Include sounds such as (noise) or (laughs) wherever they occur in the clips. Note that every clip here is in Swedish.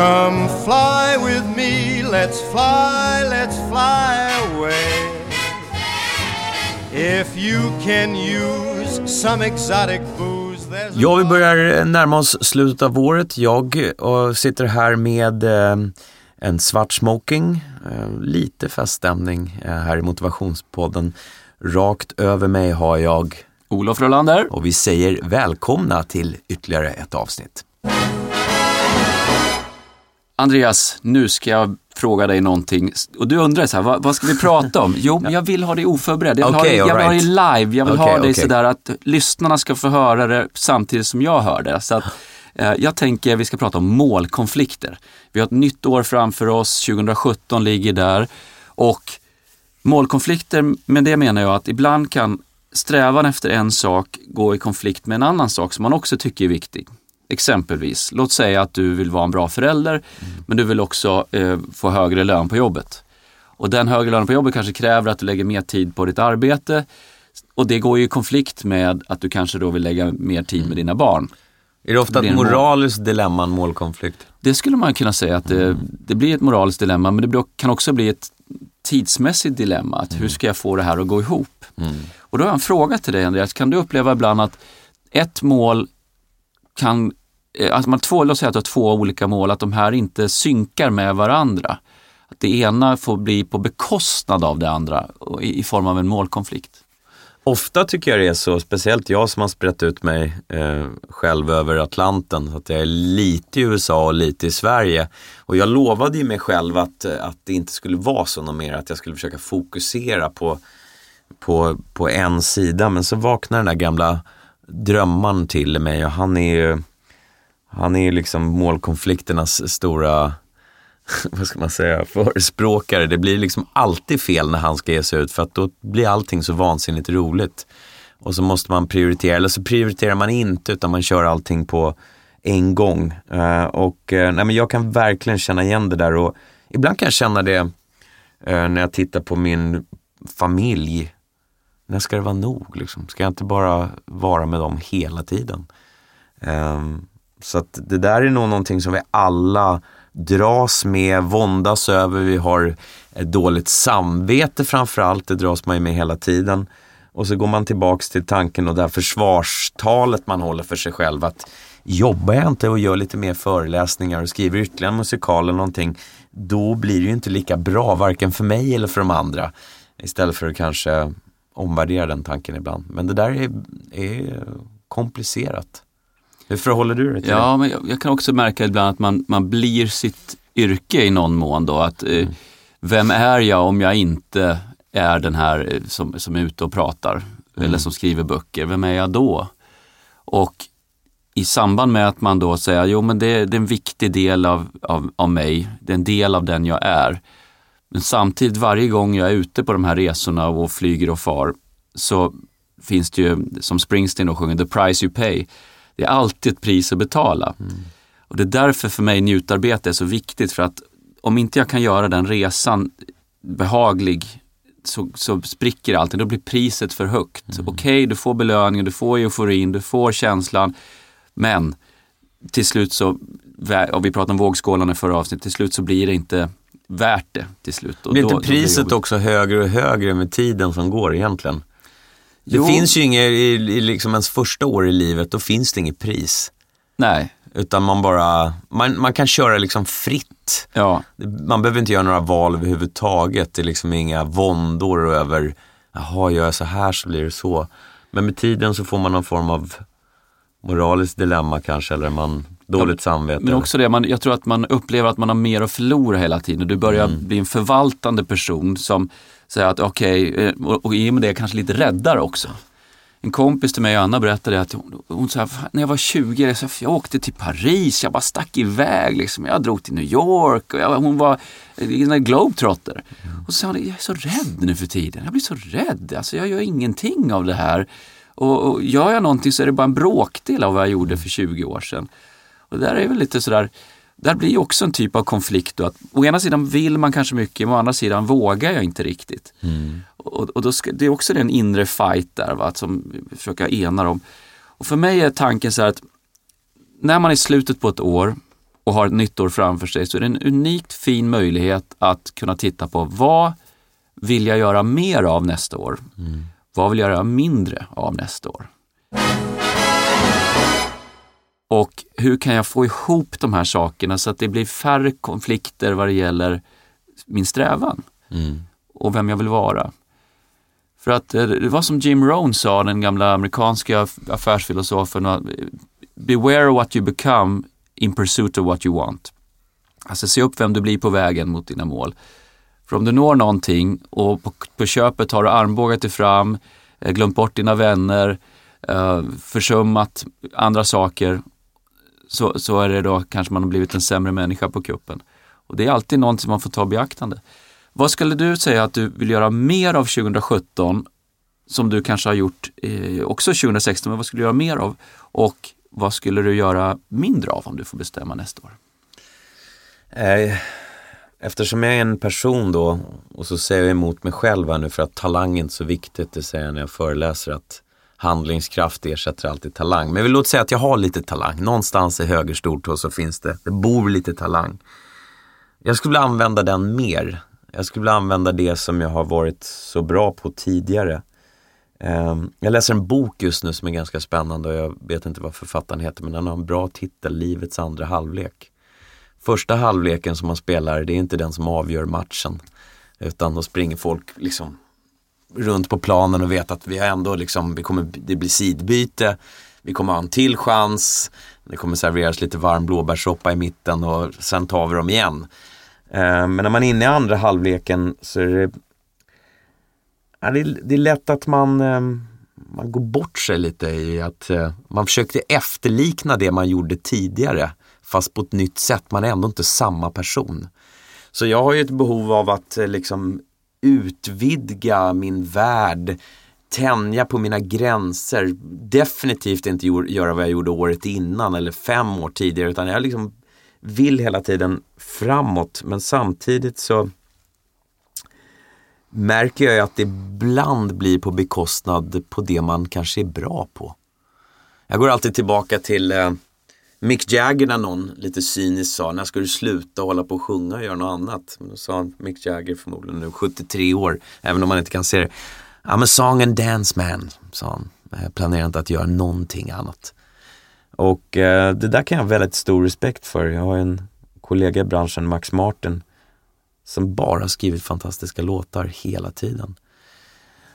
Come fly with me, let's fly, let's fly away. If you can use some exotic booze there's Ja, vi börjar närma oss slutet av året. Jag eh, sitter här med eh, en svart smoking, eh, lite feststämning eh, här i motivationspodden. Rakt över mig har jag Olof Rolander. och vi säger välkomna till ytterligare ett avsnitt. Andreas, nu ska jag fråga dig någonting. Och du undrar så här, vad, vad ska vi prata om? Jo, men jag vill ha dig oförberedd. Jag vill, Okej, ha, dig, jag vill ha dig live. Jag vill Okej, ha dig okej. sådär att lyssnarna ska få höra det samtidigt som jag hör det. Så att, eh, jag tänker vi ska prata om målkonflikter. Vi har ett nytt år framför oss, 2017 ligger där. Och målkonflikter, med det menar jag att ibland kan strävan efter en sak gå i konflikt med en annan sak som man också tycker är viktig. Exempelvis, låt säga att du vill vara en bra förälder, men du vill också eh, få högre lön på jobbet. Och den högre lönen på jobbet kanske kräver att du lägger mer tid på ditt arbete. Och det går ju i konflikt med att du kanske då vill lägga mer tid med dina barn. Är det ofta Det ett mål. moraliskt dilemma, en målkonflikt? Det skulle man kunna säga att det, det blir ett moraliskt dilemma, men det kan också bli ett tidsmässigt dilemma. Att hur ska jag få det här att gå ihop? Och då har jag en fråga till dig Andreas. Kan du uppleva ibland att ett mål kan, Eh, alltså man två, låt säga att du har två olika mål, att de här inte synkar med varandra. Att det ena får bli på bekostnad av det andra i, i form av en målkonflikt. Ofta tycker jag det är så, speciellt jag som har sprätt ut mig eh, själv över Atlanten, att jag är lite i USA och lite i Sverige. Och jag lovade ju mig själv att, eh, att det inte skulle vara så något mer, att jag skulle försöka fokusera på, på, på en sida. Men så vaknar den där gamla drömmaren till mig och han är ju, han är ju liksom målkonflikternas stora (laughs) vad ska man säga, förespråkare. Det blir liksom alltid fel när han ska ge sig ut för att då blir allting så vansinnigt roligt. Och så måste man prioritera, eller så prioriterar man inte utan man kör allting på en gång. Eh, och eh, nej, men jag kan verkligen känna igen det där och ibland kan jag känna det eh, när jag tittar på min familj. När ska det vara nog? Liksom? Ska jag inte bara vara med dem hela tiden? Ehm, så att det där är nog någonting som vi alla dras med, våndas över. Vi har ett dåligt samvete framförallt, det dras man ju med hela tiden. Och så går man tillbaks till tanken och det här försvarstalet man håller för sig själv att jobbar jag inte och gör lite mer föreläsningar och skriver ytterligare en musikal eller någonting, då blir det ju inte lika bra, varken för mig eller för de andra. Istället för att kanske omvärdera den tanken ibland. Men det där är, är komplicerat. Hur förhåller du dig till Ja, men jag, jag kan också märka ibland att man, man blir sitt yrke i någon mån då. Att, eh, vem är jag om jag inte är den här eh, som, som är ute och pratar eller som skriver böcker? Vem är jag då? Och i samband med att man då säger, jo men det, det är en viktig del av, av, av mig, det är en del av den jag är. Men samtidigt varje gång jag är ute på de här resorna och flyger och far så finns det ju, som Springsteen då sjunger, the price you pay. Det är alltid ett pris att betala. Och det är därför för mig njutarbete är så viktigt för att om inte jag kan göra den resan behaglig så, så spricker allting, då blir priset för högt. Okej, du får belöningen, du får euforin, du får känslan, men till slut så, och vi pratade om vågskålarna i förra avsnittet, till slut så blir det inte värt det till slut. Och Blir då- inte priset också högre och högre med tiden som går egentligen? Det Jo. finns ju inget, i, i liksom ens första år i livet, då finns det inget pris. Nej, Utan man bara, man, man kan köra liksom fritt. ja. Man behöver inte göra några val överhuvudtaget. Det är liksom inga våndor över, jaha gör jag så här så blir det så. Men med tiden så får man någon form av moraliskt dilemma kanske, eller man, dåligt samvete. Men också det, man, jag tror att man upplever att man har mer att förlora hela tiden. Du börjar Mm. bli en förvaltande person som säger att okej, eh, och, och i och med det kanske lite räddare också. En kompis till mig, Anna, berättade att hon, hon sa, "Fan, när jag var 20, jag, sa, jag åkte till Paris, jag bara stack iväg. Liksom. Jag drog till New York och jag, hon var en globetrotter. Och så sa hon, jag är så rädd nu för tiden. Jag blir så rädd, alltså, jag gör ingenting av det här. Och, och gör jag någonting så är det bara en bråkdel av vad jag gjorde för 20 år sedan. Och där är väl lite sådär, där blir också en typ av konflikt då. Att å ena sidan vill man kanske mycket, men å andra sidan vågar jag inte riktigt. Och, och då ska, det är också den inre fight där, va, som vi försöker ena dem. Och för mig är tanken så här att när man är i slutet på ett år och har ett nytt år framför sig så är det en unikt fin möjlighet att kunna titta på vad vill jag göra mer av nästa år? Mm. Vad vill jag göra mindre av nästa år? Och hur kan jag få ihop de här sakerna så att det blir färre konflikter vad det gäller min strävan mm. och vem jag vill vara. För att eh, det var som Jim Rohn sa, den gamla amerikanska affärsfilosofen, beware what you become in pursuit of what you want. Alltså se upp vem du blir på vägen mot dina mål. För om du når någonting och på, på köpet har du armbågat dig fram, eh, glömt bort dina vänner, eh, försummat andra saker, så, så är det då kanske man har blivit en sämre människa på kuppen. Och det är alltid någonting man får ta i beaktande. Vad skulle du säga att du vill göra mer av 2017 som du kanske har gjort eh, också 2016, men vad skulle du göra mer av? Och vad skulle du göra mindre av om du får bestämma nästa år? Eh, eftersom jag är en person då och så säger jag emot mig själv här nu för att talang är inte så viktigt. Det säger jag när jag föreläser att handlingskraft ersätter alltid talang. Men vi låter säga att jag har lite talang. Någonstans i höger stortå så finns det, det bor lite talang. Jag skulle vilja använda den mer. Jag skulle vilja använda det som jag har varit så bra på tidigare. Ehm, jag läser en bok just nu som är ganska spännande och jag vet inte vad författaren heter men den har en bra titel, Livets andra halvlek. Första halvleken som man spelar, det är inte den som avgör matchen. Utan då springer folk liksom runt på planen och vet att vi har ändå liksom, vi kommer, det blir sidbyte, vi kommer ha en till chans, det kommer serveras lite varm blåbärssoppa i mitten och sen tar vi dem igen. Eh, men när man är inne i andra halvleken så är det, ja, det, är, det är lätt att man, eh, man går bort sig lite i att eh, man försökte efterlikna det man gjorde tidigare fast på ett nytt sätt. Man är ändå inte samma person. Så jag har ju ett behov av att eh, liksom utvidga min värld, tänja på mina gränser. Definitivt inte göra vad jag gjorde året innan eller fem år tidigare utan jag liksom vill hela tiden framåt men samtidigt så märker jag att det ibland blir på bekostnad på det man kanske är bra på. Jag går alltid tillbaka till eh, Mick Jagger när någon lite cyniskt sa, när ska du sluta hålla på och sjunga och göra något annat? Men då sa Mick Jagger förmodligen nu 73 år, även om man inte kan se det. I'm a song and dance man, sa han. Jag planerar inte att göra någonting annat. Och eh, det där kan jag ha väldigt stor respekt för. Jag har en kollega i branschen, Max Martin, som bara skrivit fantastiska låtar hela tiden.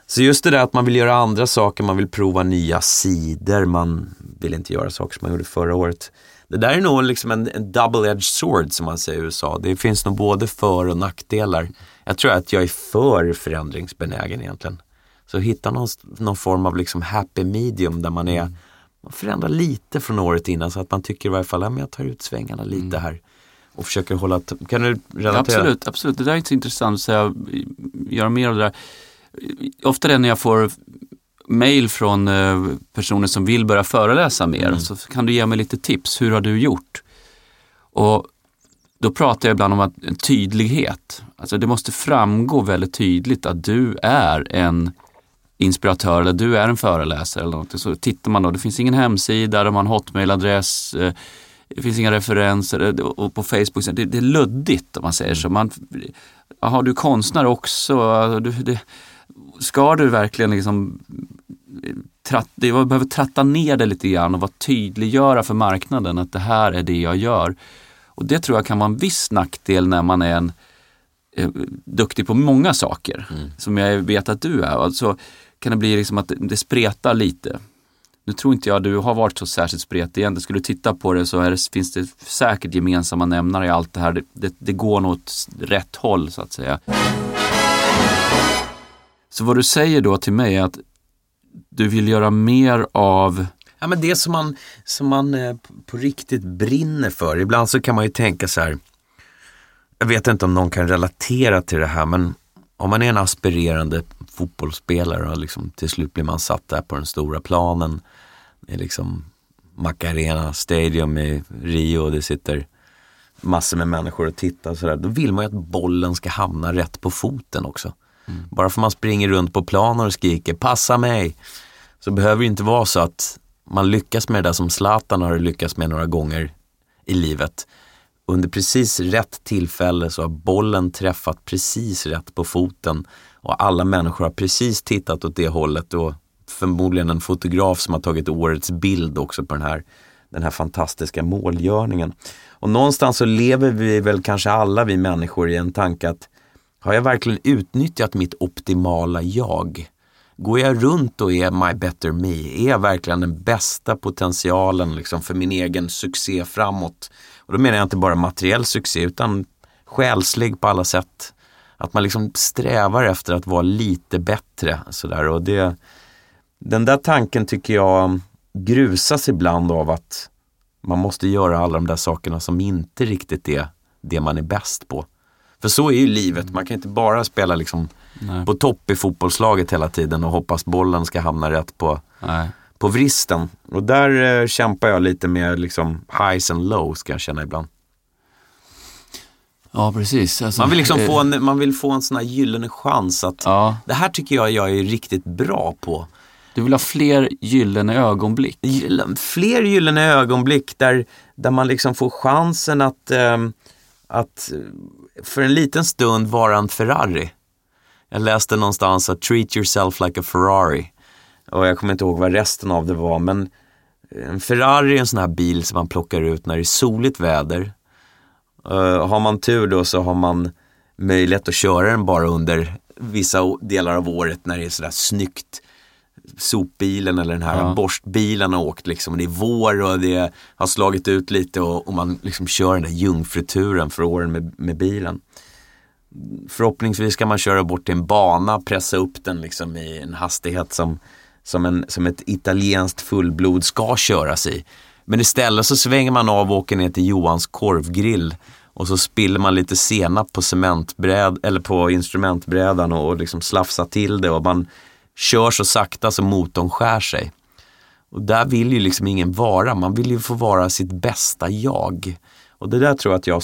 Så just det där att man vill göra andra saker, man vill prova nya sidor, man vill inte göra saker som man gjorde förra året. Det där är nog liksom en, en double-edged sword som man säger i USA. Det finns nog både för och nackdelar. Jag tror att jag är för förändringsbenägen egentligen. Så hitta någon, någon form av liksom happy medium där man är man förändrar lite från året innan så att man tycker i varje fall att jag tar ut svängarna lite mm. här och försöker hålla, kan du relatera? Absolut, absolut. Det där är inte så intressant att säga, göra mer av det där ofta det när jag får mail från eh, personer som vill börja föreläsa mer, mm. så kan du ge mig lite tips. Hur har du gjort? Och då pratar jag ibland om att tydlighet. Alltså det måste framgå väldigt tydligt att du är en inspiratör eller du är en föreläsare eller något. Så tittar man då, det finns ingen hemsida, de har en hotmailadress, eh, det finns inga referenser eh, och på Facebook, det, det är luddigt om man säger så. Man, aha, du är konstnär också, du, det, ska du verkligen liksom tratt, det behöver tratta ner det lite grann och vara tydliggöra för marknaden att det här är det jag gör. Och det tror jag kan vara en viss nackdel när man är en eh, duktig på många saker, mm. som jag vet att du är. Alltså kan det bli liksom att det spretar lite. Nu tror inte jag du har varit så särskilt spretig egentligen. Skulle du titta på det så det, finns det säkert gemensamma nämnare i allt det här. Det, det, det går nog åt rätt håll så att säga. Så vad du säger då till mig är att du vill göra mer av Ja men det som man, som man eh, på riktigt brinner för. Ibland så kan man ju tänka så här. Jag vet inte om någon kan relatera till det här men om man är en aspirerande fotbollsspelare och liksom, till slut blir man satt där på den stora planen. i liksom Macarena Stadium i Rio och det sitter massor med människor och tittar och sådär. Då vill man ju att bollen ska hamna rätt på foten också. Mm. Bara för man springer runt på planen och skriker passa mig. Så behöver det inte vara så att man lyckas med det där som Zlatan har lyckats med några gånger i livet. under precis rätt tillfälle så har bollen träffat precis rätt på foten och alla människor har precis tittat åt det hållet och förmodligen en fotograf som har tagit årets bild också på den här, den här fantastiska målgörningen. Och någonstans så lever vi väl kanske alla vi människor i en tanke att har jag verkligen utnyttjat mitt optimala jag? Går jag runt och är my better me? Är jag verkligen den bästa potentialen liksom för min egen succé framåt? Och då menar jag inte bara materiell succé utan själslig på alla sätt. Att man liksom strävar efter att vara lite bättre. Sådär. Och det, den där tanken tycker jag grusas ibland av att man måste göra alla de där sakerna som inte riktigt är det man är bäst på. För så är ju livet, man kan inte bara spela liksom på topp i fotbollslaget hela tiden och hoppas bollen ska hamna rätt på, på vristen. Och där eh, kämpar jag lite med liksom highs and lows ska jag känna ibland. Ja, precis. Alltså, man, vill liksom få en, man vill få en sån här gyllene chans att ja. det här tycker jag jag är riktigt bra på. Du vill ha fler gyllene ögonblick? Fler gyllene ögonblick där, där man liksom får chansen att, eh, att för en liten stund vara en Ferrari. Jag läste någonstans att treat yourself like a Ferrari. Och jag kommer inte ihåg vad resten av det var men eh, en Ferrari är en sån här bil som man plockar ut när det är soligt väder. Uh, har man tur då så har man möjlighet att köra den bara under vissa delar av året när det är sådär snyggt sopbilen eller den här ja. borstbilen har åkt liksom. Det är vår och det har slagit ut lite och, och man liksom kör den där jungfruturen för åren med, med bilen. Förhoppningsvis kan man köra bort till en bana, pressa upp den liksom i en hastighet som, som, en, som ett italienskt fullblod ska köras i. Men istället så svänger man av och åker ner till Johans korvgrill och så spiller man lite senap på cementbräd eller på instrumentbrädan och, och liksom slafsar till det och man kör så sakta så motorn skär sig. Och där vill ju liksom ingen vara, man vill ju få vara sitt bästa jag. Och det där tror jag att jag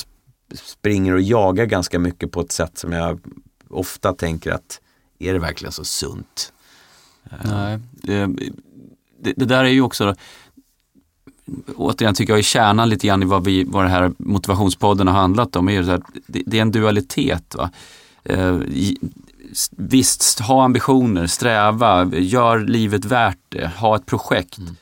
springer och jagar ganska mycket på ett sätt som jag ofta tänker att är det verkligen så sunt? Eh, Nej, det, det, där är ju också återigen tycker jag är kärnan lite grann i vad, vi, vad det här motivationspodden har handlat om. Är det, här, det, det är en dualitet. Va? Eh, Visst, ha ambitioner, sträva, gör livet värt det, ha ett projekt. Mm.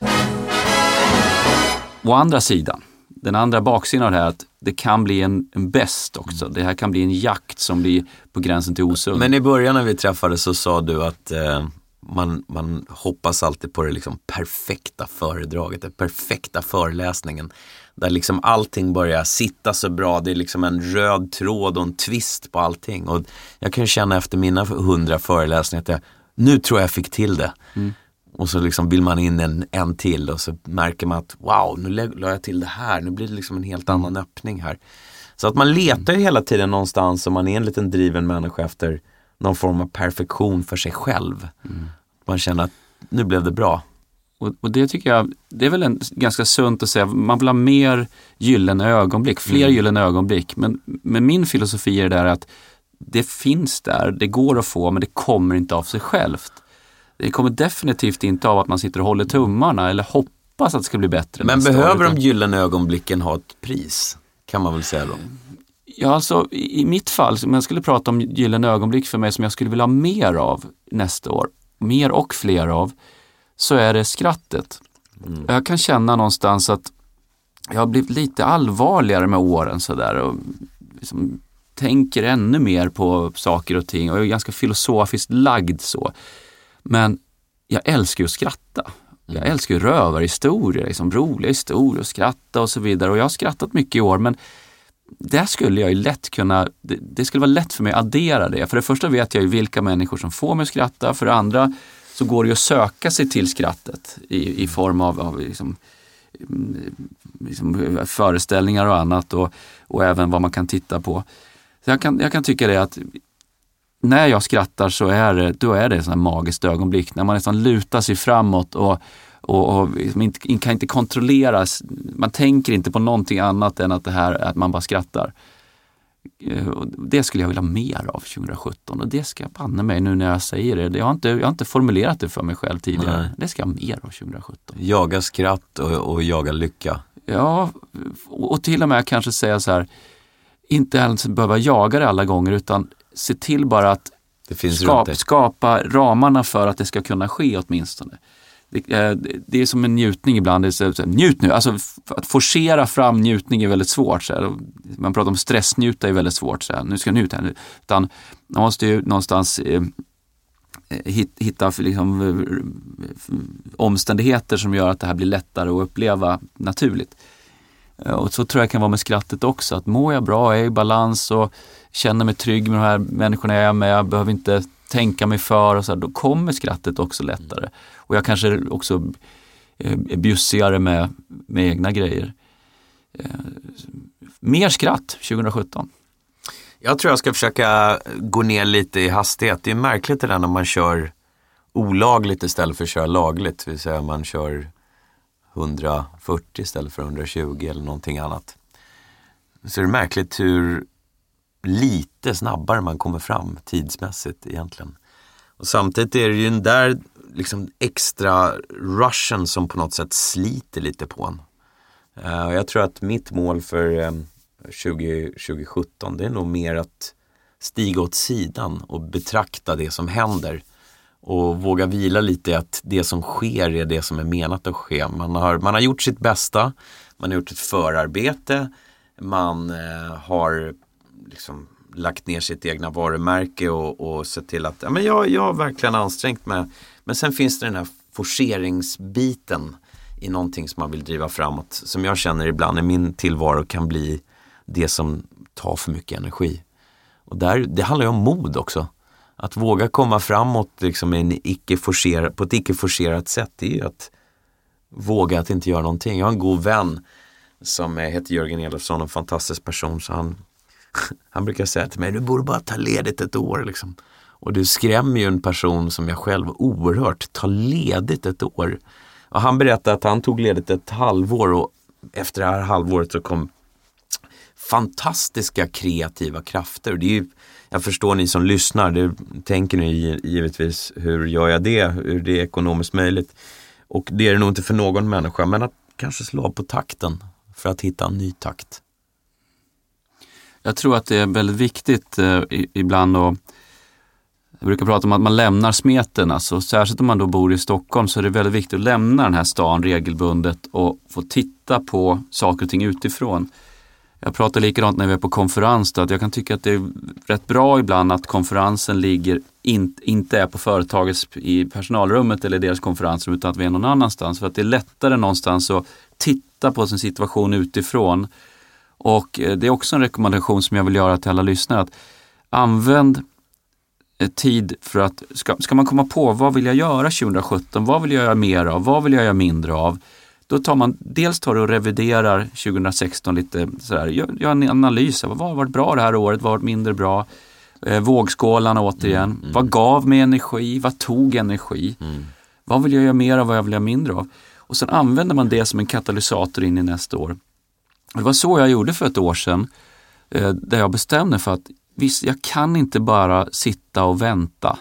Å andra sidan, den andra baksidan av det här att det kan bli en, en bäst också. Mm. Det här kan bli en jakt som blir på gränsen till osund. Men i början när vi träffades så sa du att eh, man, man hoppas alltid på det liksom perfekta föredraget, den perfekta föreläsningen. Där liksom allting börjar sitta så bra. Det är liksom en röd tråd och en twist på allting. Och jag kan känna efter mina hundra föreläsningar att jag, nu tror jag fick till det. Mm. Och så liksom vill man in en, en till och så märker man att wow, nu la jag till det här. Nu blir det liksom en helt mm. annan öppning här. Så att man letar ju hela tiden någonstans om man är en liten driven människa efter någon form av perfektion för sig själv. Mm. Man känner att nu blev det bra. Och, och, det tycker jag, det är väl en, ganska sunt att säga, man vill ha mer gyllene ögonblick, fler mm. gyllene ögonblick. Men, men min filosofi är det där att det finns där, det går att få, men det kommer inte av sig självt. Det kommer definitivt inte av att man sitter och håller tummarna eller hoppas att det ska bli bättre. Men behöver de gyllene ögonblicken ha ett pris? Kan man väl säga då? Ja, alltså i mitt fall, om jag skulle prata om gyllene ögonblick för mig som jag skulle vilja ha mer av nästa år, mer och fler av, så är det skrattet. Mm. Jag kan känna någonstans att jag har blivit lite allvarligare med åren sådär och liksom tänker ännu mer på saker och ting och jag är ganska filosofiskt lagd så. Men jag älskar ju att skratta. Jag mm. älskar ju rövarhistorier, liksom roliga historier och skratta och så vidare. Och jag har skrattat mycket i år men där skulle jag ju lätt kunna, det, det, skulle vara lätt för mig att addera det. För det första vet jag ju vilka människor som får mig att skratta. För det andra så går det ju att söka sig till skrattet i, i form av, av liksom, mm, liksom föreställningar och annat och, och även vad man kan titta på. Så jag, kan, jag kan tycka det att när jag skrattar så är det, då är det ett magiskt ögonblick när man nästan lutar sig framåt och, och, och liksom inte, kan inte kontrolleras. Man tänker inte på någonting annat än att det här att man bara skrattar. Eh, det skulle jag vilja ha mer av 2017 och det ska jag banne mig nu när jag säger det. Jag har inte, jag har inte formulerat det för mig själv tidigare. Nej. Det ska jag ha mer av 2017. Jaga skratt och, och jaga lycka. Ja, och till och med kanske säga så här, inte ens behöva jaga det alla gånger utan se till bara att Det finns runt skap, dig. skapa ramarna för att det ska kunna ske åtminstone. Det, eh, det är som en njutning ibland. Det är så, så, här, njut nu! Alltså, att forcera fram njutning är väldigt svårt. Så här. Man pratar om stressnjuta är väldigt svårt. Så här. Nu ska jag njuta. här. Utan man måste ju någonstans eh, eh hitta liksom, eh, omständigheter som gör att det här blir lättare att uppleva naturligt. Och så tror jag kan vara med skrattet också. Att mår jag bra, är jag i balans och känner mig trygg med de här människorna jag är med, jag behöver inte tänka mig för och så här, då kommer skrattet också lättare. Och jag kanske också eh, är bjussigare med, med egna grejer. Eh, mer skratt 2017. Jag tror jag ska försöka gå ner lite i hastighet. Det är märkligt det där när man kör olagligt istället för att köra lagligt. Det vill säga man kör 140 istället för 120 eller någonting annat. Så är det märkligt hur lite snabbare man kommer fram tidsmässigt egentligen. Och samtidigt är det ju den där liksom extra rushen som på något sätt sliter lite på en. Uh, jag tror att mitt mål för eh, 20, 2017 det är nog mer att stiga åt sidan och betrakta det som händer. Och våga vila lite i att det som sker är det som är menat att ske. Man har, man har gjort sitt bästa, man har gjort ett förarbete, man eh, har liksom lagt ner sitt egna varumärke och, och sett till att ja, men jag, jag har verkligen ansträngt mig. Men sen finns det den här forceringsbiten i någonting som man vill driva framåt. Som jag känner ibland i min tillvaro kan bli det som tar för mycket energi. Och där, det handlar ju om mod också. Att våga komma framåt liksom, en icke forcerad, på ett icke forcerat sätt, det är ju att våga att inte göra någonting. Jag har en god vän som heter Jörgen Elofsson, en fantastisk person. Så han, (laughs) han brukar säga till mig, du borde bara ta ledigt ett år. Liksom. Och du skrämmer ju en person som jag själv oerhört, ta ledigt ett år. Och han berättade att han tog ledigt ett halvår och efter det här halvåret så kom fantastiska kreativa krafter. Det är ju, jag förstår ni som lyssnar, det tänker ni givetvis, hur gör jag det? Hur det är ekonomiskt möjligt? Och det är det nog inte för någon människa, men att kanske slå av på takten för att hitta en ny takt. Jag tror att det är väldigt viktigt eh, ibland att jag brukar prata om att man lämnar smeten, alltså, särskilt om man då bor i Stockholm så är det väldigt viktigt att lämna den här stan regelbundet och få titta på saker och ting utifrån. Jag pratar likadant när vi är på konferens, då, att jag kan tycka att det är rätt bra ibland att konferensen ligger in, inte är på företagets i personalrummet eller deras konferensrum utan att vi är någon annanstans. För att det är lättare någonstans att titta på sin situation utifrån. Och eh, det är också en rekommendation som jag vill göra till alla lyssnare. att Använd eh, tid för att, ska, ska man komma på vad vill jag göra 2017? Vad vill jag göra mer av? Vad vill jag göra mindre av? Då tar man, dels tar du och reviderar 2016 lite sådär, gör, gör en analys. av Vad har varit bra det här året? Vad har varit mindre bra? Eh, vågskålarna återigen. Vad gav mig energi? Vad tog energi? Vad vill jag göra mer av? Vad vill jag göra mindre av? Och sen använder man det som en katalysator in i nästa år. Det var så jag gjorde för ett år sedan. Eh, där jag bestämde för att visst, jag kan inte bara sitta och vänta.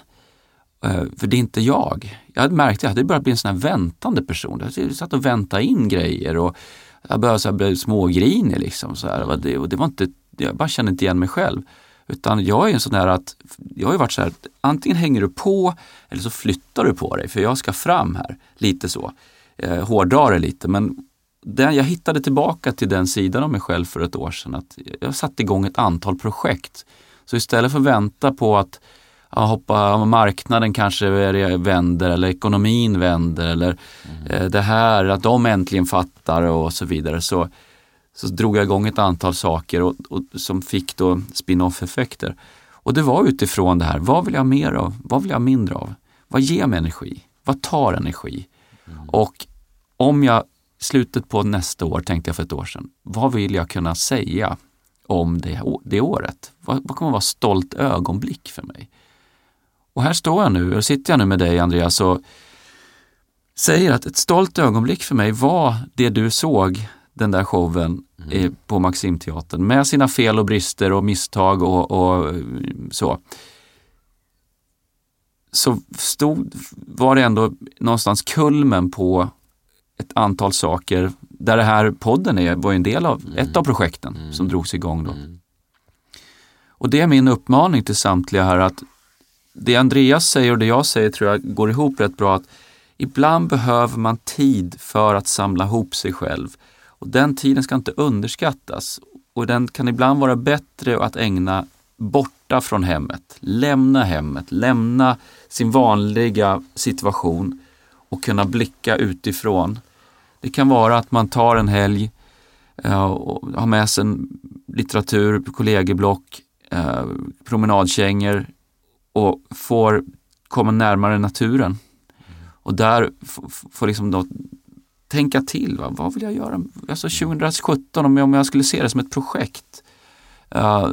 Eh, för det är inte jag. Jag hade märkt att jag hade börjat bli en sån här väntande person. Jag satt och väntade in grejer och jag började så här, bli smågrinig liksom. Så här. Och det, och det var inte, jag bara kände inte igen mig själv. Utan jag är en sån här att, jag har ju varit så här, antingen hänger du på eller så flyttar du på dig för jag ska fram här. Lite så. Eh, hårdrar det lite men den, jag hittade tillbaka till den sidan av mig själv för ett år sedan. Att jag satte igång ett antal projekt. Så istället för att vänta på att ja, hoppa, marknaden kanske vänder eller ekonomin vänder eller eh, det här att de äntligen fattar och så vidare. Så, så drog jag igång ett antal saker och, och, som fick då spin-off effekter. Och det var utifrån det här, vad vill jag mer av? Vad vill jag mindre av? Vad ger mig energi? Vad tar energi? Och om jag slutet på nästa år, tänkte jag för ett år sedan, vad vill jag kunna säga om det, det året? Vad, vad kommer vara stolt ögonblick för mig? Och här står jag nu, och sitter jag nu med dig Andreas och säger att ett stolt ögonblick för mig var det du såg den där showen eh, på Maximteatern med sina fel och brister och misstag och, och så. Så stod, var det ändå någonstans kulmen på ett antal saker där det här podden är, var en del av, ett av projekten som drogs igång då. Och det är min uppmaning till samtliga här att det Andreas säger och det jag säger tror jag går ihop rätt bra. att Ibland behöver man tid för att samla ihop sig själv. Och den tiden ska inte underskattas. Och den kan ibland vara bättre att ägna borta från hemmet. Lämna hemmet, lämna sin vanliga situation och kunna blicka utifrån. Det kan vara att man tar en helg eh, och har med sig en litteratur, kollegieblock, eh, promenadkängor och får komma närmare naturen. Och där får liksom då tänka till. Va? Vad vill jag göra? Alltså 2017, om jag, om jag skulle se det som ett projekt eh,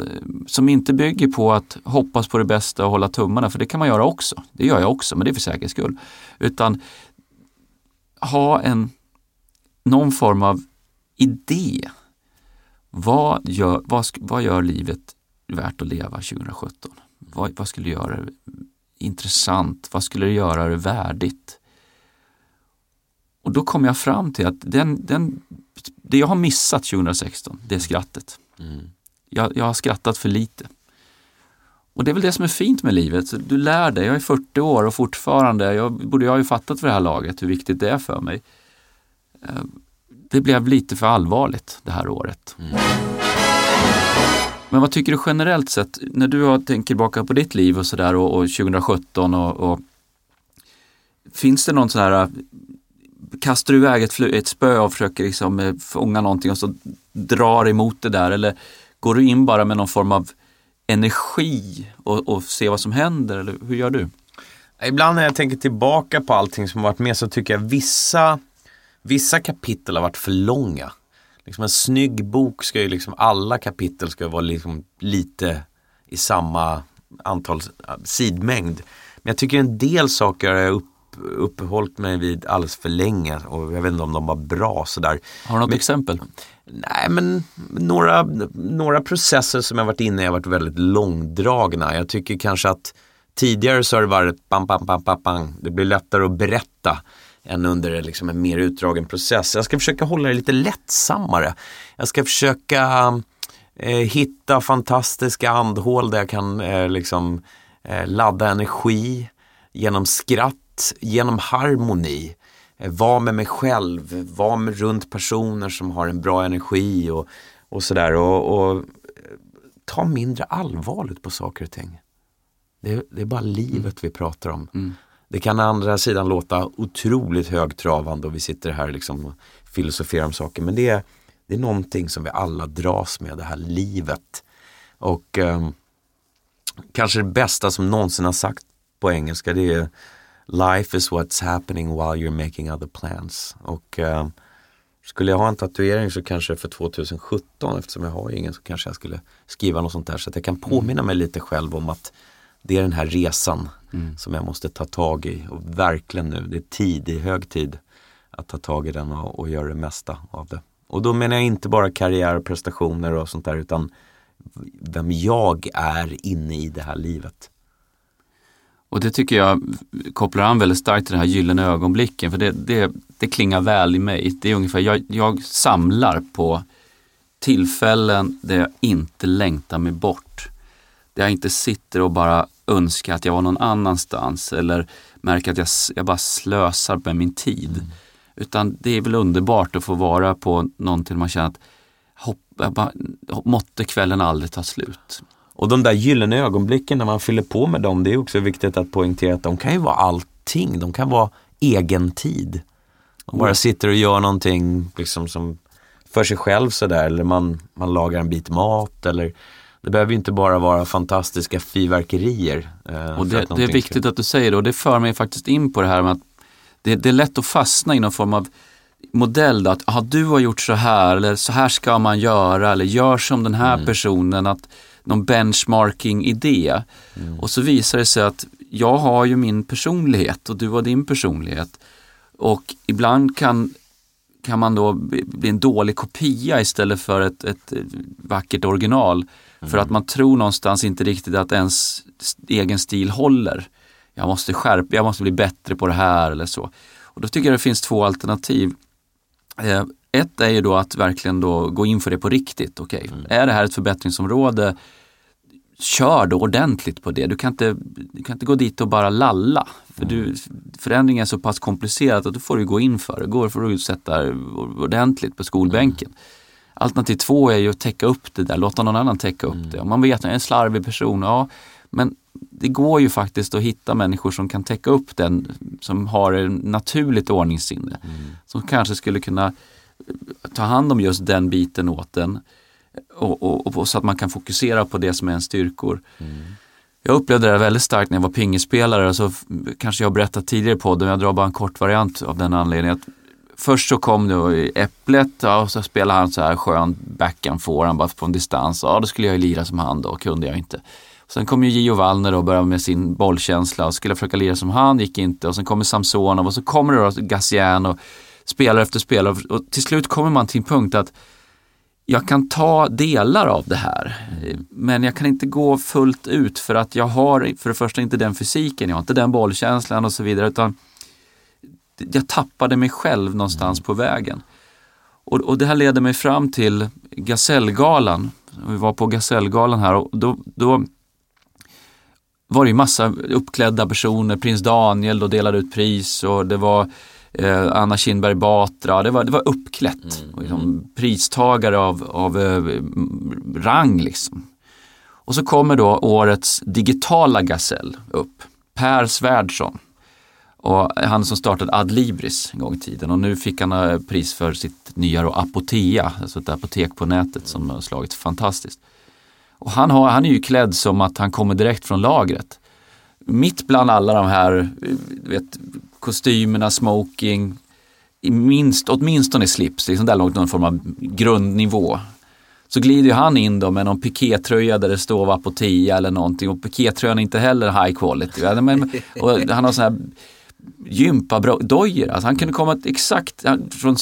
som inte bygger på att hoppas på det bästa och hålla tummarna, för det kan man göra också. Det gör jag också, men det är för säkerhets skull. Utan ha en, någon form av idé. Vad gör, vad, vad gör livet värt att leva 2017? Vad, vad skulle göra det intressant? Vad skulle det göra det värdigt? Och då kom jag fram till att den, den, det jag har missat 2016, det är skrattet. Jag, jag har skrattat för lite. Och det är väl det som är fint med livet. Du lär dig, jag är 40 år och fortfarande, jag borde jag ha ju fattat för det här laget hur viktigt det är för mig. Det blev lite för allvarligt det här året. Men vad tycker du generellt sett, när du tänkt tillbaka på ditt liv och sådär och, och 2017 och, och Finns det någon sån här, kastar du iväg ett, ett spö och försöker liksom eh, fånga någonting och så drar emot det där eller går du in bara med någon form av energi och, och ser vad som händer eller hur gör du? Ibland när jag tänker tillbaka på allting som varit med så tycker jag vissa, vissa kapitel har varit för långa. Liksom en snygg bok ska ju liksom, alla kapitel ska vara liksom lite i samma antal sidmängd. Men jag tycker en del saker har jag upp, uppehållit mig vid alldeles för länge och jag vet inte om de var bra sådär. Har du något Men- exempel? Nej men några, några processer som jag varit inne i har varit väldigt långdragna. Jag tycker kanske att tidigare så har det varit bam, bam, bam, bam, bam. Det blir lättare att berätta än under liksom en mer utdragen process. Jag ska försöka hålla det lite lättsammare. Jag ska försöka eh, hitta fantastiska andhål där jag kan eh, liksom eh, ladda energi genom skratt, genom harmoni. Eh, vara med mig själv, vara med runt personer som har en bra energi och, och sådär. Och, och eh, ta mindre allvarligt på saker och ting. Det, det är bara livet vi pratar om. Mm. Det kan å andra sidan låta otroligt högtravande och vi sitter här liksom och filosoferar om saker. Men det är, det är någonting som vi alla dras med, det här livet. Och ehm, kanske det bästa som någonsin har sagt på engelska det är Life is what's happening while you're making other plans. Och ehm, skulle jag ha en tatuering så kanske för 2017 eftersom jag har ingen så kanske jag skulle skriva något sånt där så att jag kan påminna mig lite själv om att det är den här resan som jag måste ta tag i och verkligen nu, det är tid, det är hög tid att ta tag i den och, och göra det mesta av det. Och då menar jag inte bara karriär och prestationer och sånt där utan vem jag är inne i det här livet. Och det tycker jag kopplar an väldigt starkt till den här gyllene ögonblicken. För det, det, det klingar väl i mig. Det är ungefär, jag, jag samlar på tillfällen där jag inte längtar mig bort. Där jag inte sitter och bara önskar att jag var någon annanstans eller märker att jag, jag bara slösar med min tid. Utan det är väl underbart att få vara på någonting man känner att hopp, bara, måtte kvällen aldrig ta slut. Och de där gyllene ögonblicken när man fyller på med dem, det är också viktigt att poängtera att de kan ju vara allting. De kan vara egen tid. Man bara sitter och gör någonting liksom som för sig själv sådär eller man, man lagar en bit mat eller det behöver inte bara vara fantastiska fyrverkerier. eh, Och det, det är viktigt ska- att du säger det och det för mig faktiskt in på det här med att det, det är lätt att fastna i någon form av modell då, att aha, du har gjort så här eller så här ska man göra eller gör som den här personen, att någon benchmarking-idé. Och så visar det sig att jag har ju min personlighet och du har din personlighet. Och ibland kan, kan man då bli en dålig kopia istället för ett, ett vackert original. För att man tror någonstans inte riktigt att ens egen stil håller. Jag måste skärpa, jag måste bli bättre på det här eller så. Och då tycker jag det finns två alternativ. Eh, ett är ju då att verkligen då gå in för det på riktigt. Okej, okay. mm. är det här ett förbättringsområde, kör då ordentligt på det. Du kan inte, du kan inte gå dit och bara lalla. För du, mm. förändringen är så pass komplicerad att du får du gå in för det. Går får du sätta ordentligt på skolbänken. Mm. Alternativ två är ju att täcka upp det där, låta någon annan täcka upp mm. det. Om man vet att jag är en slarvig person, ja men det går ju faktiskt att hitta människor som kan täcka upp den, som har en naturligt ordningssinne. Mm. Som kanske skulle kunna ta hand om just den biten åt den. Och, och, och, så att man kan fokusera på det som är ens styrkor. Mm. Jag upplevde det väldigt starkt när jag var pingisspelare, så kanske jag har berättat tidigare på podden, jag drar bara en kort variant av den anledningen. Att först så kom nu Äpplet ja, och så spelade han så här skön backhand forehand bara från distans. Ja, då skulle jag ju lira som han då, kunde jag inte. Sen kom ju Gio Wallner och började med sin bollkänsla och skulle försöka lira som han, gick inte. Och sen kommer Samsonov och så kommer det då Gassian och spelare efter spelare. Och till slut kommer man till en punkt att jag kan ta delar av det här, men jag kan inte gå fullt ut för att jag har för det första inte den fysiken, jag har inte den bollkänslan och så vidare, utan jag tappade mig själv någonstans på vägen. Och, och det här leder mig fram till Gasellgalan. Vi var på Gasellgalan här och då, då var det ju massa uppklädda personer, prins Daniel då delade ut pris och det var eh, Anna Kinberg Batra, det var, det var uppklätt. Mm. Och liksom, pristagare av, av eh, rang liksom. Och så kommer då årets digitala gasell upp, Per Svärdsson. Och han som startade Adlibris en gång i tiden och nu fick han eh, pris för sitt nya då Apotea, alltså ett apotek på nätet som har slagit fantastiskt. Och han, har, han är ju klädd som att han kommer direkt från lagret. Mitt bland alla de här eh, vet, kostymerna, smoking, minst, åtminstone slips, liksom där långt någon form av grundnivå. Så glider han in då med någon pikétröja där det står Apotea eller någonting och pikétröjan är inte heller high quality. och han har sån här gympadojor, alltså han kunde komma exakt från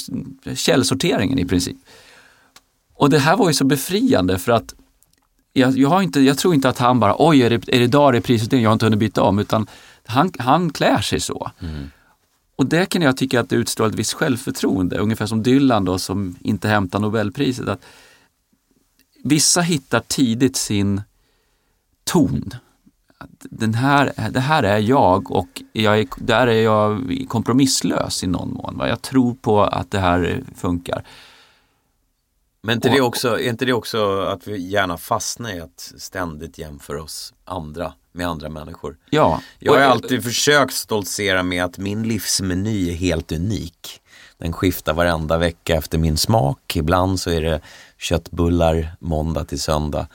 källsorteringen i princip. Och det här var ju så befriande för att jag, jag, har inte, jag tror inte att han bara, oj är det, är det idag det är prisutdelning, jag har inte hunnit byta om, utan han, han klär sig så. Mm. Och det kan jag tycka att det utstrålar ett visst självförtroende, ungefär som Dylan då som inte hämtar Nobelpriset. Att vissa hittar tidigt sin ton. Den här, det här är jag och jag är, där är jag kompromisslös i någon mån. Jag tror på att det här funkar. Men inte det också, är inte det också att vi gärna fastnar i att ständigt jämföra oss andra med andra människor? Ja. Jag har alltid försökt stoltsera med att min livsmeny är helt unik. Den skiftar varenda vecka efter min smak. Ibland så är det köttbullar måndag till söndag.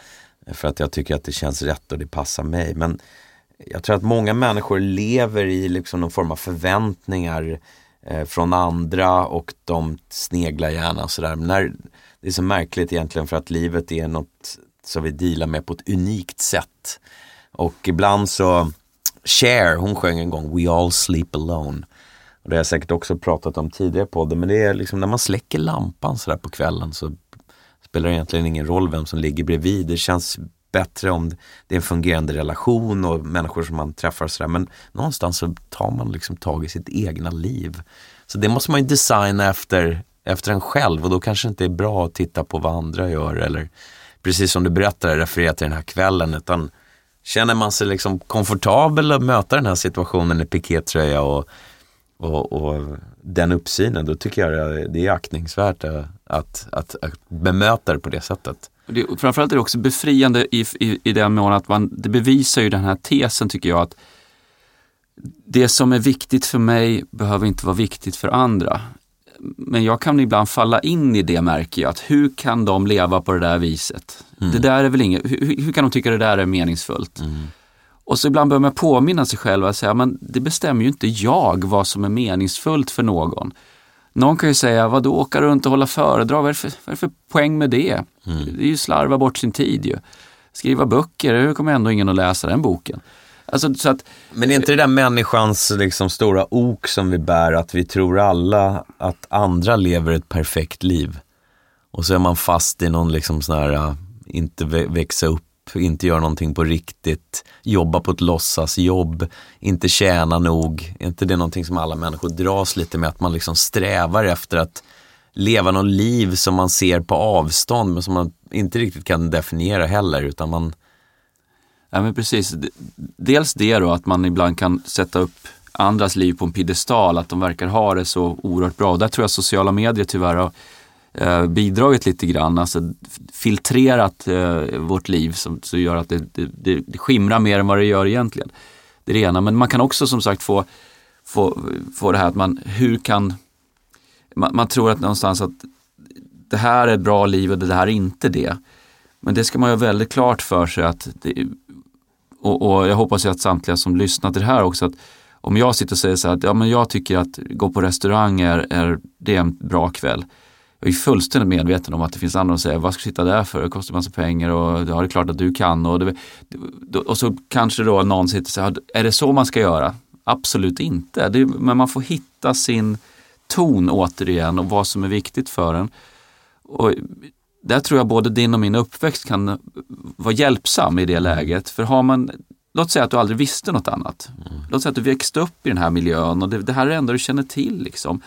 För att jag tycker att det känns rätt och det passar mig. Men jag tror att många människor lever i liksom någon form av förväntningar eh, från andra och de sneglar gärna sådär. när, det är så märkligt egentligen för att livet är något som vi dealar med på ett unikt sätt. Och ibland så, Cher, hon sjöng en gång We all sleep alone. Och det har jag säkert också pratat om tidigare på podden men det är liksom när man släcker lampan sådär på kvällen så spelar egentligen ingen roll vem som ligger bredvid. Det känns bättre om det är en fungerande relation och människor som man träffar och sådär. Men någonstans så tar man liksom tag i sitt egna liv. Så det måste man ju designa efter efter en själv och då kanske det inte är bra att titta på vad andra gör eller precis som du berättade, referera till den här kvällen utan känner man sig liksom komfortabel att möta den här situationen i pikétröja och, och, och den uppsynen, då tycker jag det är aktningsvärt att, att, att, att bemöta det på det sättet. Det, framförallt är det också befriande i, i, i den mån att man, det bevisar ju den här tesen tycker jag att det som är viktigt för mig behöver inte vara viktigt för andra men jag kan ibland falla in i det märker jag, att hur kan de leva på det där viset? Mm. Det där är väl inget, hur, hur, kan de tycka det där är meningsfullt? Mm. Och så ibland behöver man påminna sig själv att säga, men det bestämmer ju inte jag vad som är meningsfullt för någon. Någon kan ju säga, vad då åka runt och hålla föredrag, vad är det för, vad är det för poäng med det? Mm. Det är ju slarva bort sin tid ju. Skriva böcker, hur kommer ändå ingen att läsa den boken? Alltså, så att, Men är inte det där människans liksom, stora ok som vi bär, att vi tror alla att andra lever ett perfekt liv. Och så är man fast i någon liksom sån här, äh, inte växa upp, inte göra någonting på riktigt, jobba på ett låtsasjobb, inte tjäna nog. Är inte det någonting som alla människor dras lite med, att man liksom strävar efter att leva något liv som man ser på avstånd men som man inte riktigt kan definiera heller utan man Ja men precis. Dels det då att man ibland kan sätta upp andras liv på en piedestal, att de verkar ha det så oerhört bra. Där tror jag sociala medier tyvärr har eh, bidragit lite grann, alltså filtrerat eh, vårt liv som, som gör att det, det, det skimrar mer än vad det gör egentligen. Det är det ena, men man kan också som sagt få, få, få det här att man, hur kan, man, man tror att någonstans att det här är ett bra liv och det här är inte det. Men det ska man ju ha väldigt klart för sig att det, och, och, jag hoppas ju att samtliga som lyssnar till det här också att om jag sitter och säger så här att ja, men jag tycker att gå på restaurang är, är, det är en bra kväll. Jag är fullständigt medveten om att det finns andra som säger, vad ska du sitta där för? Det kostar massa pengar och ja, det är klart att du kan. Och, det, och så kanske då någon sitter och säger, är det så man ska göra? Absolut inte, det, men man får hitta sin ton återigen och vad som är viktigt för en. Och där tror jag både din och min uppväxt kan vara hjälpsam i det läget. För har man, låt säga att du aldrig visste något annat. Mm. Låt säga att du växte upp i den här miljön och det, det här är det enda du känner till. Liksom.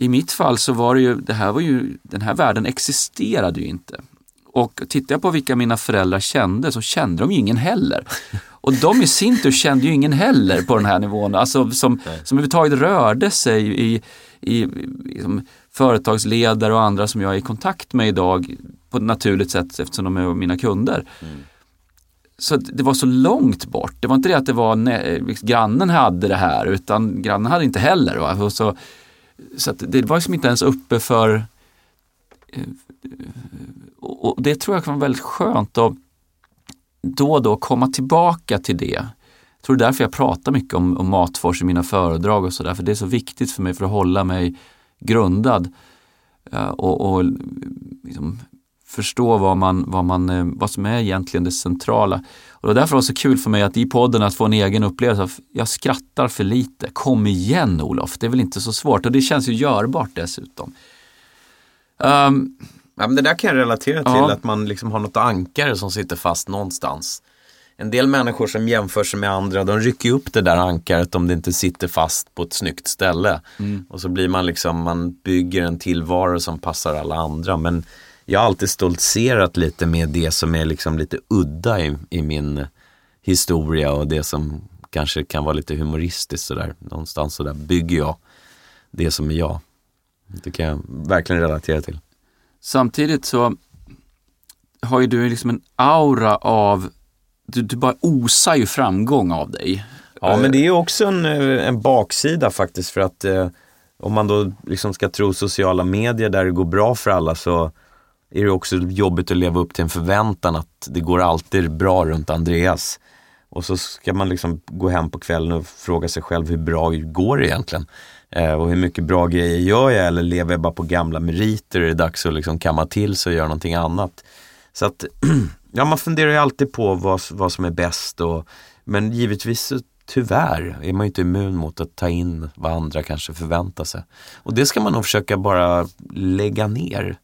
I mitt fall så var det ju, det här var ju, den här världen existerade ju inte. Och tittar jag på vilka mina föräldrar kände så kände de ju ingen heller. (laughs) Och de i sin tur kände ju ingen heller på den här nivån, alltså som, som överhuvudtaget rörde sig i, i, i företagsledare och andra som jag är i kontakt med idag på ett naturligt sätt eftersom de är mina kunder. Mm. Så det var så långt bort. Det var inte det att det var grannen hade det här utan grannen hade inte heller. Va? Och så så det var liksom inte ens uppe för eh, och det tror jag kan vara väldigt skönt att då och då komma tillbaka till det. Jag tror det är därför jag pratar mycket om, om Matfors i mina föredrag och sådär, för det är så viktigt för mig för att hålla mig grundad eh, och, och liksom förstå vad, man, vad, man, eh, vad som är egentligen det centrala. Och det var därför det var så kul för mig att i podden att få en egen upplevelse. Jag skrattar för lite. Kom igen Olof, det är väl inte så svårt och det känns ju görbart dessutom. Um, ja, men det där kan jag relatera till, ja. att man liksom har något ankare som sitter fast någonstans. En del människor som jämför sig med andra, de rycker upp det där ankaret om det inte sitter fast på ett snyggt ställe. Mm. Och så blir man liksom, man bygger en tillvaro som passar alla andra. Men jag har alltid stoltserat lite med det som är liksom lite udda i, i min historia och det som kanske kan vara lite humoristiskt sådär. Någonstans sådär bygger jag det som är jag. Det kan jag verkligen relatera till. Samtidigt så har ju du liksom en aura av, du, du bara osar ju framgång av dig. Ja men det är också en, en baksida faktiskt för att eh, om man då liksom ska tro sociala medier där det går bra för alla så är det också jobbigt att leva upp till en förväntan att det går alltid bra runt Andreas. Och så ska man liksom gå hem på kvällen och fråga sig själv hur bra går det egentligen? Eh, och hur mycket bra grejer gör jag eller lever jag bara på gamla meriter? Är det dags att liksom kamma till sig och göra någonting annat? Så att, (clears throat) ja man funderar ju alltid på vad, vad som är bäst och, men givetvis tyvärr är man ju inte immun mot att ta in vad andra kanske förväntar sig. Och det ska man nog försöka bara lägga ner.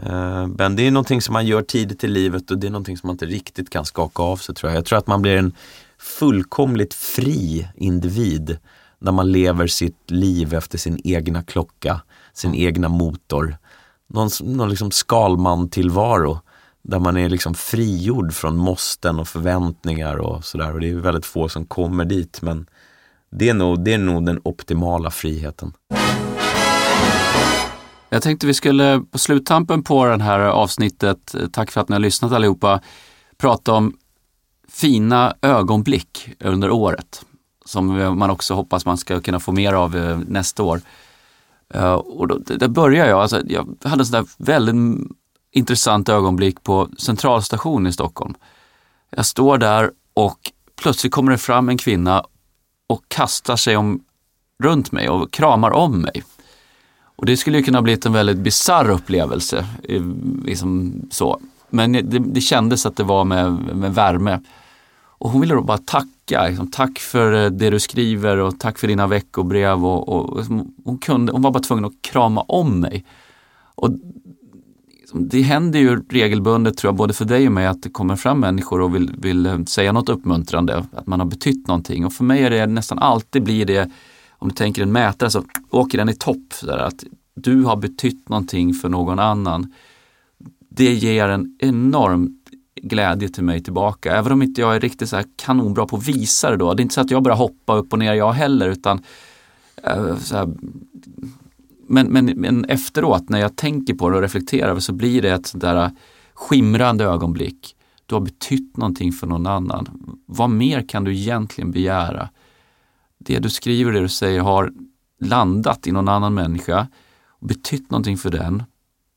Eh, men det är någonting som man gör tidigt i livet och det är någonting som man inte riktigt kan skaka av sig tror jag. Jag tror att man blir en fullkomligt fri individ när man lever sitt liv efter sin egna klocka, sin egna motor. Någon, någon liksom Skalman-tillvaro där man är liksom frigjord från måsten och förväntningar och sådär. Och det är väldigt få som kommer dit men det är nog, det är nog den optimala friheten. Jag tänkte vi skulle på sluttampen på det här avsnittet, eh, tack för att ni har lyssnat allihopa, prata om fina ögonblick under året som man också hoppas man ska kunna få mer av eh, nästa år. Eh, och då, där börjar jag, alltså, jag hade en sån där väldigt intressant ögonblick på Centralstationen i Stockholm. Jag står där och plötsligt kommer det fram en kvinna och kastar sig om, runt mig och kramar om mig. Och det skulle ju kunna blivit en väldigt bizarr upplevelse. Liksom så. Men det, det kändes att det var med, med värme. Och hon ville då bara tacka. Liksom, tack för det du skriver och tack för dina veckobrev. Och, och, liksom, hon, kunde, hon var bara tvungen att krama om mig. Och liksom, det händer ju regelbundet, tror jag, både för dig och mig, att det kommer fram människor och vill, vill säga något uppmuntrande, att man har betytt någonting. Och för mig är det nästan alltid blir det om du tänker en mätare så åker den i topp. Så att du har betytt någonting för någon annan. Det ger en enorm glädje till mig tillbaka. Även om inte jag är riktigt så här kanonbra på att visa det då. Det är inte så att jag bara hoppar upp och ner jag heller utan eh, här, men, men, men efteråt när jag tänker på det och reflekterar så blir det ett sånt där skimrande ögonblick. Du har betytt någonting för någon annan. Vad mer kan du egentligen begära? Det du skriver, det du säger har landat i någon annan människa och betytt någonting för den.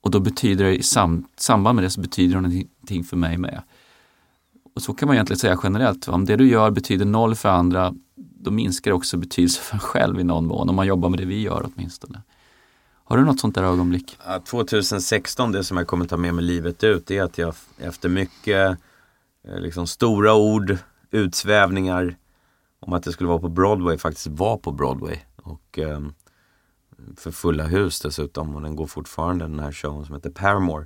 Och då betyder det i sam, samband med det så betyder det någonting för mig med. Och så kan man egentligen säga generellt. Om det du gör betyder noll för andra, då minskar det också betydelse för en själv i någon mån. Om man jobbar med det vi gör åtminstone. Har du något sånt där ögonblick? 2016, det som jag kommer ta med mig livet ut, det är att jag efter mycket eh, liksom, stora ord, utsvävningar om att det skulle vara på Broadway, faktiskt var på Broadway. Och eh, för fulla hus dessutom och den går fortfarande den här showen som heter Paramore.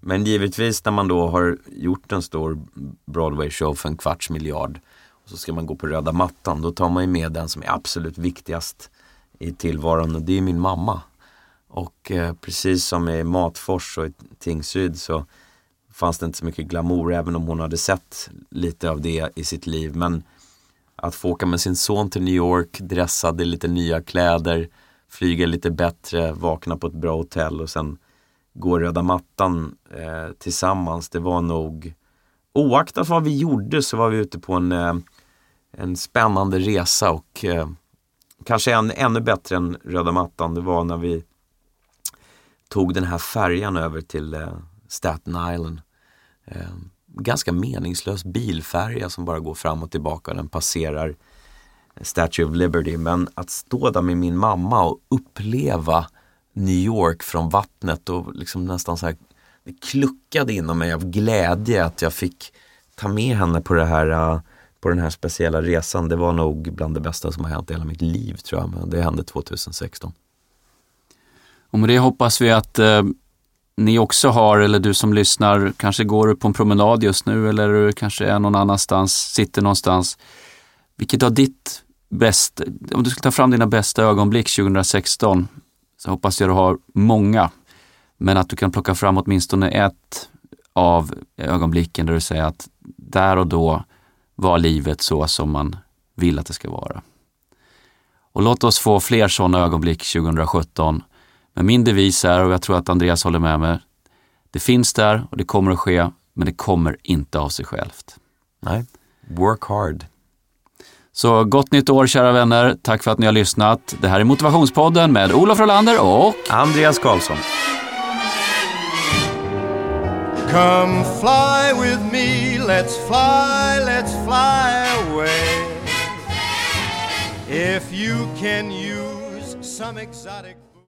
Men givetvis när man då har gjort en stor Broadway-show för en kvarts miljard och så ska man gå på röda mattan, då tar man ju med den som är absolut viktigast i tillvaron och det är min mamma. Och eh, precis som i Matfors och i Tingsryd så fanns det inte så mycket glamour även om hon hade sett lite av det i sitt liv. Men att få åka med sin son till New York, dressad i lite nya kläder, flyga lite bättre, vakna på ett bra hotell och sen gå röda mattan eh, tillsammans. Det var nog, oaktat vad vi gjorde så var vi ute på en, eh, en spännande resa och eh, kanske en, ännu bättre än röda mattan. Det var när vi tog den här färjan över till eh, Staten Island. Eh, Ganska meningslös bilfärja som bara går fram och tillbaka. och Den passerar Statue of Liberty. Men att stå där med min mamma och uppleva New York från vattnet och liksom nästan så här det kluckade inom mig av glädje att jag fick ta med henne på det här äh, på den här speciella resan. Det var nog bland det bästa som har hänt i hela mitt liv tror jag. Men det hände 2016. Och med det hoppas vi att eh, ni också har, eller du som lyssnar, kanske går på en promenad just nu eller du kanske är någon annanstans, sitter någonstans. Vilket av ditt bästa, om du skulle ta fram dina bästa ögonblick 2016, så hoppas jag du har många. Men att du kan plocka fram åtminstone ett av ögonblicken där du säger att där och då var livet så som man vill att det ska vara. Och låt oss få fler sådana ögonblick 2017 men min devis är, och jag tror att Andreas håller med mig, det finns där och det kommer att ske, men det kommer inte av sig självt. Nej, work hard. Så gott nytt år kära vänner. Tack för att ni har lyssnat. Det här är Motivationspodden med Olof Rolander och Andreas Karlsson. Come fly with me, let's fly, let's fly away. If you can use some exotic